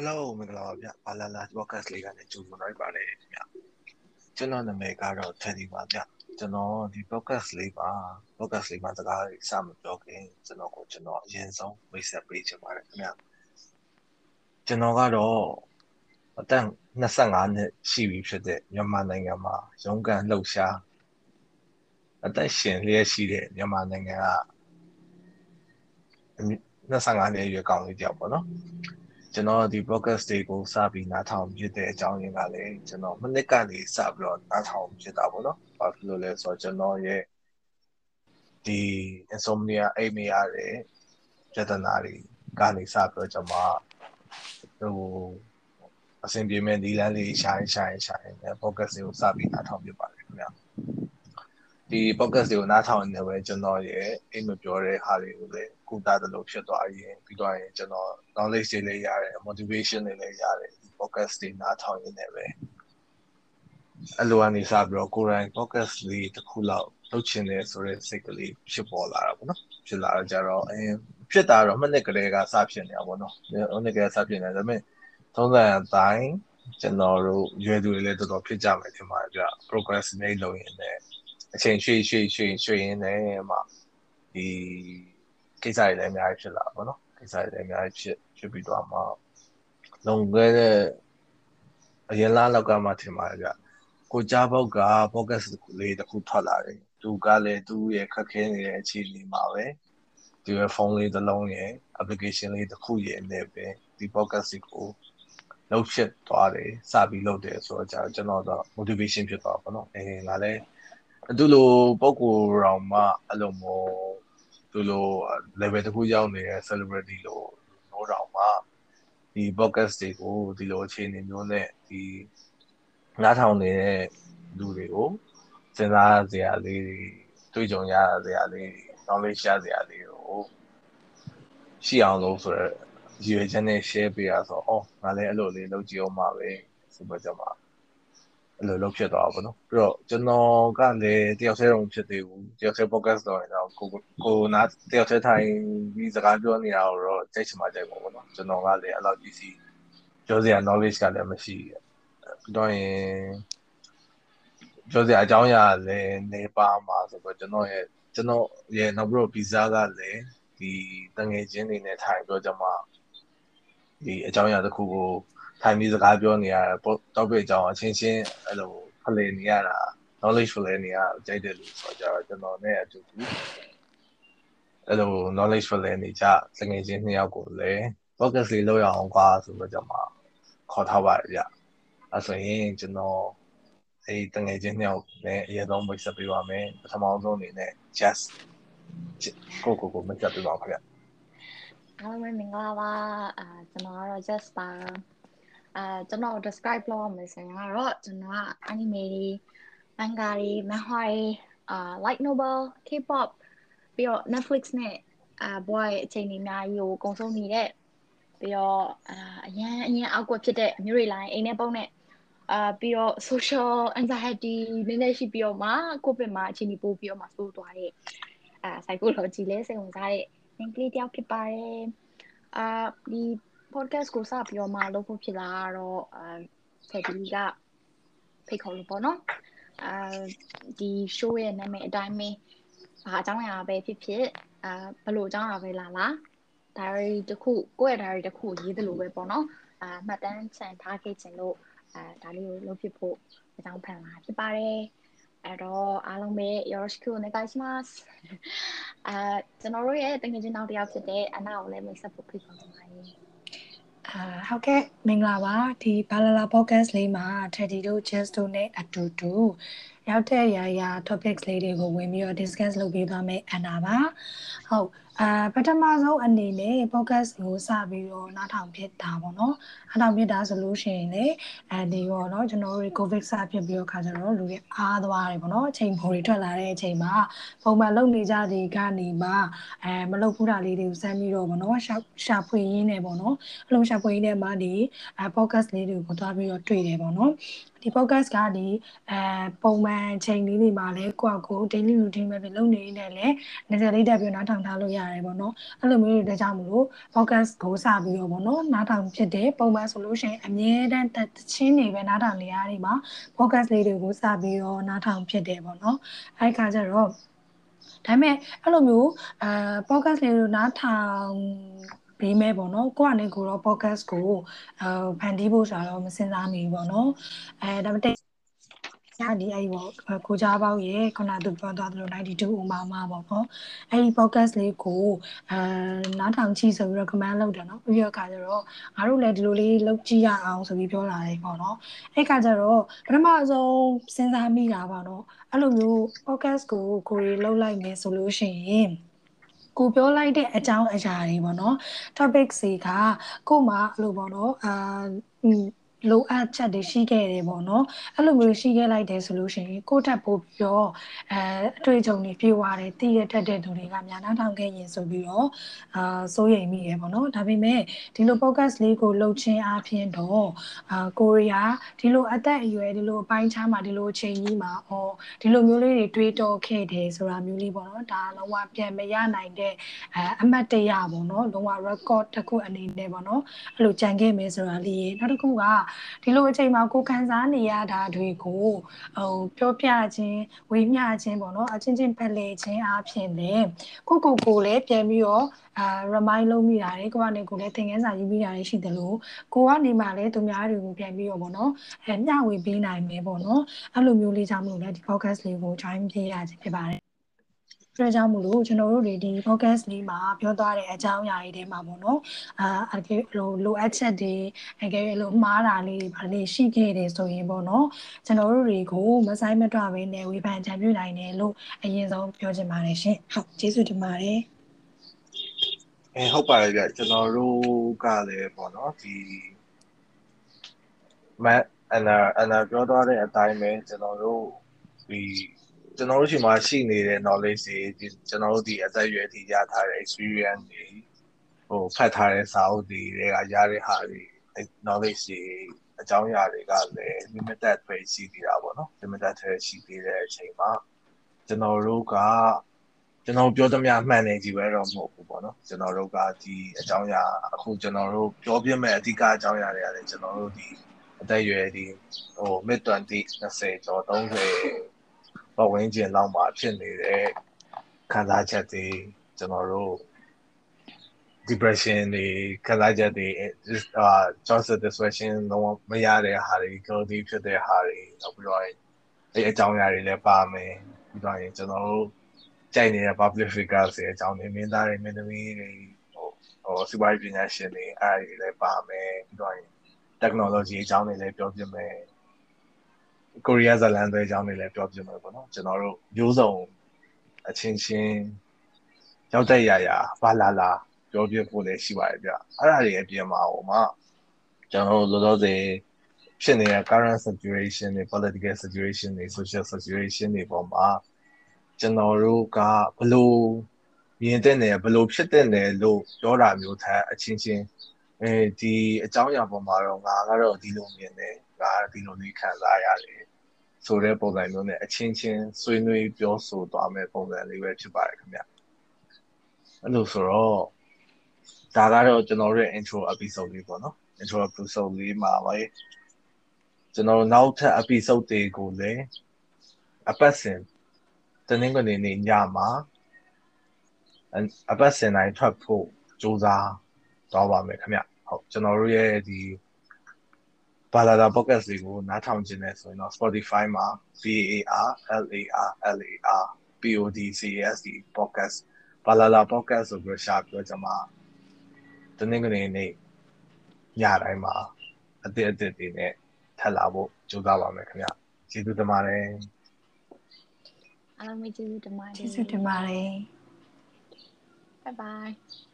Hello မင်္ဂလာပါဗျဘာလာလာ podcast လေးကနေကြိုဆိုလိုက်ပါတယ်ခင်ဗျကျွန်တော်နာမည်ကတော့ Teddy ပါဗျကျွန်တော်ဒီ podcast လေးပါ podcast လေးမှာစကားလေးစမပြောခင်ကျွန်တော်ကိုကျွန်တော်အရင်ဆုံးမိတ်ဆက်ပေးချင်ပါတယ်ခင်ဗျကျွန်တော်ကတော့အသက်25နှစ်ရှိပြီဖြစ်တဲ့မြန်မာနိုင်ငံမှာရုန်းကန်လှုပ်ရှားအသက်ရှင်လျက်ရှိတဲ့မြန်မာနိုင်ငံက25နှစ်အရွယ်ကောင်လေးတယောက်ပေါ့နော် ကျွန်တော်ဒီ podcast တွေကိုစပြီးနားထောင်ဖြစ်တဲ့အကြောင်းရင်းကလည်းကျွန်တော်မနစ်ကနေစပြီးတော့နားထောင်ဖြစ်တာပေါ့နော်။ဘာဖြစ်လို့လဲဆိုတော့ကျွန်တော်ရဲ့ဒီ insomnia အိမ်မရတဲ့ပြဿနာတွေကနေစပြီးတော့ကျွန်မဟိုအဆင်ပြေမဲ့ဒီလမ်းလေးရှာရင်ရှာရင်ရှာရင် podcast တွေကိုစပြီးနားထောင်ဖြစ်ပါတယ်ခင်ဗျာ။ ဒီ podcast တွေကိုနားထောင်နေတယ်ကျွန်တော်ရဲ့အိမ်မပြောတဲ့ဟာတွေကိုလည်းကုသသလိုဖြစ်သွားရင်ပြီးတော့ရင်ကျွန်တော် knowledge တွေလည်းရတယ် motivation တွေလည်းရတယ်ဒီ podcast တွေနားထောင်ရင်းနဲ့ပဲအလိုအနေစပြီးတော့ကိုယ်တိုင် podcast လေးတစ်ခုလောက်လုပ်ချင်တယ်ဆိုတဲ့စိတ်ကလေးဖြစ်ပေါ်လာတာပေါ့နော်ဖြစ်လာတော့ကြတော့အင်းဖြစ်တာတော့မနစ်ကလေးကစဖြစ်နေတာပေါ့နော်မနစ်ကလေးစဖြစ်နေဒါပေမဲ့သုံးသပ်အတိုင်းကျွန်တော်တို့ရွယ်သူတွေလည်းတော်တော်ဖြစ်ကြမယ်ထင်ပါတယ်ဗျ procrastinate လုပ်ရင်လည်း အချိန်ရွှေ့ရွှေ့ရွှေ့ရွှေ့ရင်းနဲ့မှဒီကိစ္စတွေလည်းအများကြီးဖြစ်လာပါတော့ကိစ္စတွေလည်းအများကြီးဖြစ်ဖြစ်ပြီးတော့မှလုံခဲ့တဲ့အရင်လားလောက်ကမှထင်ပါတယ်ဗျကိုကြားဘောက်က podcast လေးတစ်ခုထွက်လာတယ်သူကလည်းသူ့ရဲ့ခက်ခဲနေတဲ့အခြေအနေမှာပဲဒီရဲ့ဖုန်းလေးတစ်လုံးရဲ့ application လေးတစ်ခုရဲ့နဲ့ပဲဒီ podcast ကိုလောက်ဖြစ်သွားတယ်စပြီးလုပ်တယ်ဆိုတော့ကျွန်တော်တော့ motivation ဖြစ်သွားပါတော့အဲငါလည်း သူလိုပုံကိုယ်တော်မှအဲ့လိုမျိုးသူလို level တစ်ခုရောက်နေတဲ့ celebrity လို့လို့တော့မှဒီ podcast တွေကိုဒီလိုအခြေအနေမျိုးနဲ့ဒီနားထောင်နေတဲ့လူတွေကိုစဉ်းစားစရာလေးတွေတွေ့ကြုံရစရာလေး knowledge ရစရာလေးကိုရှိအောင်လို့ဆိုရယ်ရည်ရွယ်ချက်နဲ့ share ပေးရဆိုအော်ငါလည်းအဲ့လိုလေးလုပ်ကြည့်အောင်ပါပဲဆိုတော့ကျွန်မ အဲ့လိုလုပ်ဖြစ်သွားပါဘောနော်ပြီးတော့ကျွန်တော်ကလည်းတယောက်တည်းတော့ဖြစ်သေးဘူးတယောက်တည်း podcast တော့ရင်တော့ကိုကိုနားတယောက်တည်းထိုင်ပြီးစကားပြောနေတာတော့ကြိုက်ချင်မှကြိုက်ပါဘောနော်ကျွန်တော်ကလည်းအဲ့လောက်ကြီးစီပြောစရာ knowledge ကလည်းမရှိဘူးတော့ရင်ပြောစရာအကြောင်းအရာလည်းနေပါမှာဆိုတော့ကျွန်တော်ရဲ့ကျွန်တော်ရဲ့နောက်ပြီးတော့ visa ကလည်းဒီတငယ်ချင်းတွေနဲ့ထိုင်ပြောကြမှာဒီအကြောင်းအရာတစ်ခုကို ထိုင်ပြီးစကားပြောနေရတာ topic အကြောင်းအချင်းချင်းအဲ့လိုဖလှယ်နေရတာ knowledge ဖလှယ်နေရကြိုက်တယ်လို့ဆိုကြတော့ကျွန်တော်နဲ့အတူတူအဲ့လို knowledge ဖလှယ်နေကြတငယ်ချင်းနှစ်ယောက်ကိုလည်း focus လေးလုပ်ရအောင်ကွာဆိုတော့ကျွန်မခေါ်ထားပါတယ်ဗျအဲ့ဆိုရင်ကျွန်တော်အဲ့တငယ်ချင်းနှစ်ယောက်နဲ့အရင်ဆုံးမိတ်ဆက်ပေးပါမယ်ပထမဆုံးအနေနဲ့ just ကိုကိုကိုမိတ်ဆက်ပေးပါခင်ဗျအားလုံးမင်္ဂလာပါအာကျွန်တော်ကတော့ just ပါ အာကျွန်တော် describe လုပ်ရမယ်ဆိုရင်ကတော့ကျွန်တော်က anime တွေ manga တွေ manhwa တွေအာ light novel K-pop ပြီးတော့ Netflix နဲ့အာဘွားရဲ့အချိန်ကြီးအများကြီးကိုကုံဆုံးနေတဲ့ပြီးတော့အာအရန်အရင်အောက်ကွက်ဖြစ်တဲ့မျိုးတွေလိုင်းအိမ်ထဲပုံနဲ့အာပြီးတော့ social anxiety နည်းနည်းရှိပြီးတော့မှ covid မှာအချိန်ကြီးပို့ပြီးတော့မှစိုးသွားတဲ့အာ psychology လဲစိတ်ဝင်စားတဲ့ link လေးတယောက်ဖြစ်ပါတယ်အာဒီ podcast ကိုစပြီးတော့မှလုပ်ဖို့ဖြစ်လာတော့အာဖက်ဒီကဖိတ်ခေါ်လို့ပေါ့နော်အာဒီ show ရဲ့နာမည်အတိုင်းပဲဘာအကြောင်းအရာပဲဖြစ်ဖြစ်အာဘယ်လိုအကြောင်းအရာပဲလာလာ diary တစ်ခုကိုယ့်ရဲ့ diary တစ်ခုရေးသလိုပဲပေါ့နော်အာမှတ်တမ်းချန်ထားခဲ့ခြင်းလို့အာဒါလေးကိုလုပ်ဖြစ်ဖို့အကြောင်းဖန်လာဖြစ်ပါတယ်အဲ့တော့အားလုံးပဲよろしくお願いしますအာကျွန်တော်တို့ရဲ့တကယ်ချင်းနောက်တစ်ယောက်ဖြစ်တဲ့အနာကိုလည်းမိတ်ဆက်ဖို့ဖိတ်ခေါ်ပါတယ် အာဟုတ်ကဲ့မင်္ဂလာပါဒီဘာလာလာ podcast လေးမှာ Teddy တို့ Just တို့နဲ့အတူတူ ရောက်တဲ့ရာရာ topics လေးတွေကိုဝင်ပြီးတော့ discuss လုပ်ပေးသွားမယ်အန်နာပါဟုတ်အာပထမဆုံးအနေနဲ့ podcast ကိုစပြီးတော့နားထောင်ဖြစ်တာပေါ့နော်နားထောင်ဖြစ်တာဆိုလို့ရှိရင်လေအဲဒီရောเนาะကျွန်တော်တို့ covid စဖြစ်ပြီးတော့ခါကျတော့လူတွေအားသွားတယ်ပေါ့နော်အချိန်ပေါ်တွေထွက်လာတဲ့အချိန်မှာပုံမှန်လုပ်နေကြတဲ့ကနေမှအဲမလုပ်ဘူးတာလေးတွေကိုစမ်းပြီးတော့ပေါ့နော်ရှာရှာဖွေရင်းနဲ့ပေါ့နော်အလုံးရှာဖွေရင်းနဲ့မှဒီအဲ podcast လေးတွေကိုသွားပြီးတော့တွေ့တယ်ပေါ့နော် ဒီ podcast ကဒီအဲပုံမှန်ချိန်လေးတွေမှာလဲကိုယ့်ကို daily routine ပဲပဲလုပ်နေနေလဲနည်းနည်းလေးတက်ပြီးနားထောင်ထားလို့ရရတယ်ပေါ့နော်အဲ့လိုမျိုးတွေတကြောင်မလို့ podcast ကိုစပြီးတော့ပေါ့နော်နားထောင်ဖြစ်တယ်ပုံမှန်ဆိုလို့ရှိရင်အမြဲတမ်းတချင်းတွေပဲနားထောင်နေရတဲ့မှာ podcast လေးတွေကိုစပြီးတော့နားထောင်ဖြစ်တယ်ပေါ့နော်အဲ့ခါကျတော့ဒါပေမဲ့အဲ့လိုမျိုးအဲ podcast လေးကိုနားထောင် ပေးမယ်ပေါ့နော်ကိုကနေကိုတော့ podcast ကိုအဲဖန်တီးဖို့ဆိုတော့မစင်စားမိဘူးပေါ့နော်အဲဒါပေမဲ့ညာဒီအဲ့ပေါ့ကိုကြားပေါက်ရဲ့ခုနကသူပြောသွားသလို92ဥမာမှာပေါ့နော်အဲ့ဒီ podcast လေးကိုအဲနားထောင်ကြည့်ဆိုပြီးတော့ comment လုပ်တယ်နော်ပြီးတော့ခါကျတော့ငါတို့လည်းဒီလိုလေးလုပ်ကြည့်ရအောင်ဆိုပြီးပြောလာတယ်ပေါ့နော်အဲ့ခါကျတော့ပထမဆုံးစဉ်းစားမိတာပါတော့အဲ့လိုမျိုး podcast ကိုကိုရီလှုပ်လိုက်မယ်ဆိုလို့ရှိရင် ကိုပြောလိုက်တဲ့အကြောင်းအရာတွေပေါ့နော် topic တွေကကို့မှာအဲ့လိုပေါ့နော်အာ လိုအပ်ချက်တွေရှိခဲ့တယ်ပေါ့နော်အဲ့လိုမျိုးရှိခဲ့လိုက်တယ်ဆိုလို့ရှိရင်ကိုယ့်တက်ပို့ပြီးတော့အဲအတွေ့အကြုံတွေပြေဝတယ်တည်ရတတ်တဲ့သူတွေကများနှောင်းထောင်ခဲ့ရင်ဆိုပြီးတော့အာစိုးရိမ်မိတယ်ပေါ့နော်ဒါပေမဲ့ဒီလို podcast လေးကိုလှုပ်ချင်းအပြင်တော့အာကိုရီးယားဒီလိုအသက်အရွယ်ဒီလိုအပိုင်းခြားမှာဒီလိုအချိန်ကြီးမှာအော်ဒီလိုမျိုးလေးတွေတွေးတောခဲ့တယ်ဆိုတာမျိုးလေးပေါ့နော်ဒါလုံးဝပြန်မရနိုင်တဲ့အဲအမှတ်တရပေါ့နော်လုံးဝ record တစ်ခုအနေနဲ့ပေါ့နော်အဲ့လိုကြံခဲ့မယ်ဆိုတာလေးနောက်တစ်ခုကဒီလိုအချိန်မှာကိုခံစားနေရတာတွေကိုဟိုပြောပြခြင်းဝေမျှခြင်းပေါ့နော်အချင်းချင်းဖက်လေခြင်းအပြင်လည်းကိုကိုကိုလည်းပြန်ပြီးတော့အာ remind လုပ်မိတာတွေကိုကနေကိုလည်းသင်ခန်းစာရေးမိတာတွေရှိတယ်လို့ကိုကနေမှလည်းသူများတွေကိုပြန်ပြီးတော့ပေါ့နော်အဲမျှဝေပေးနိုင်မယ်ပေါ့နော်အဲ့လိုမျိုးလေးကြောင့်မလို့လည်းဒီ podcast လေးကို join ပြရခြင်းဖြစ်ပါတယ် အတွက်ကြောင့်မို့လို့ကျွန်တော်တို့တွေဒီ focus လေးမှာပြောသွားတဲ့အကြောင်းအရာတွေထဲမှာပေါ့နော်အာအကယ်လိုလိုအပ်ချက်တွေအကယ်လို့မှားတာလေးတွေဘာလေးရှိခဲ့တယ်ဆိုရင်ပေါ့နော်ကျွန်တော်တို့တွေကိုမဆိုင်မတော့ဘဲနဲ့ဝေဖန်ချပြနိုင်တယ်လို့အရင်ဆုံးပြောချင်ပါတယ်ရှင်ဟုတ်ကျေးဇူးတင်ပါတယ်အဲဟုတ်ပါတယ်ဗျကျွန်တော်တို့ကလည်းပေါ့နော်ဒီမန်အနာအနာပြောသွားတဲ့အတိုင်းပဲကျွန်တော်တို့ဒီ ကျွန်တော်တို့ရှိမှရှိနေတဲ့ knowledge တွေကျွန်တော်တို့ဒီအသက်အရွယ်ထိရထားတဲ့ experience တွေဟိုဖတ်ထားတဲ့စာအုပ်တွေတွေကရတဲ့ဟာတွေ knowledge တွေအကြောင်းအရာတွေကလည်း limited ပဲရှိသေးတာပေါ့နော် limited ပဲရှိသေးတဲ့အချိန်မှာကျွန်တော်တို့ကကျွန်တော်ပြောသမျှမှန်နေကြည့်ပဲတော့မဟုတ်ဘူးပေါ့နော်ကျွန်တော်တို့ကဒီအကြောင်းအရာအခုကျွန်တော်တို့ပြောပြမဲ့အဓိကအကြောင်းအရာတွေကလည်းကျွန်တော်တို့ဒီအသက်အရွယ်ဒီဟို mid 20 20ကျော်30 ပတ်ဝန်းကျင်လောက်မှာဖြစ်နေတဲ့ခံစားချက်တွေကျွန်တော်တို့ depression တွေခံစားချက်တွေအာ johnson depression တော့မရတဲ့ဟာတွေ guilty ဖြစ်တဲ့ဟာတွေနောက်ပြီးတော့အဲအကြောင်းအရာတွေလည်းပါမယ်ပြီးတော့ရင်ကျွန်တော်တို့ကြိုက်နေတဲ့ public figures တွေအကြောင်းတွေမင်းသားတွေမင်းသမီးတွေဟိုဟိုစီးပွားရေးပညာရှင်တွေအဲ့ဒီလည်းပါမယ်ပြီးတော့ရင် technology အကြောင်းတွေလည်းပြောပြမယ် ကိုရီးယားဇလန်တွေအကြောင်းတွေလည်းပြောပြမယ်ပေါ့နော်ကျွန်တော်တို့မျိုးစုံအချင်းချင်းရောက်တဲ့ရာရာဘာလာလာပြောပြဖို့လည်းရှိပါတယ်ဗျအဲ့ဒါတွေအပြင်မှာဟိုမှာကျွန်တော်တို့လောလောဆယ်ဖြစ်နေတဲ့ current situation တွေ political situation တွေ social situation တွေပေါ်မှာကျွန်တော်တို့ကဘလို့မြင်တဲ့နယ်ဘလို့ဖြစ်တဲ့နယ်လို့ပြောတာမျိုးထက်အချင်းချင်းအဲဒီအကြောင်းအရာပေါ်မှာတော့ငါကတော့ဒီလိုမြင်တယ်ငါဒီလိုလေးခံစားရတယ် ဆိုတဲ့ပုံစံမျိုးနဲ့အချင်းချင်းဆွေးနွေးပြောဆိုသွားမယ့်ပုံစံလေးပဲဖြစ်ပါတယ်ခင်ဗျအဲ့လိုဆိုတော့ဒါကတော့ကျွန်တော်ရဲ့ intro episode လေးပေါ့နော် intro episode လေးမှာပဲကျွန်တော်နောက်ထပ် episode တွေကိုလည်းအပတ်စဉ်တနင်္ဂနွေနေ့ညမှာအပတ်စဉ်တိုင်းထွက်ဖို့စူးစမ်းတော့ပါမယ်ခင်ဗျဟုတ်ကျွန်တော်တို့ရဲ့ဒီ ဘာလာတာ podcast တွေကိုနားထောင်ခြင်းနဲ့ဆိုရင်တော့ Spotify မှာ VAR LAR LAR PODCAST podcast ဘာလာလာ podcast ဆိုပြီးရှာပြောကြမှာတနင်္ဂနွေနေ့ညတိုင်းမှာအသစ်အသစ်တွေနဲ့ထပ်လာဖို့ကြိုးစားပါမယ်ခင်ဗျကျေးဇူးတင်ပါတယ်အားလုံးပဲကျေးဇူးတင်ပါတယ်ကျေးဇူးတင်ပါတယ် bye bye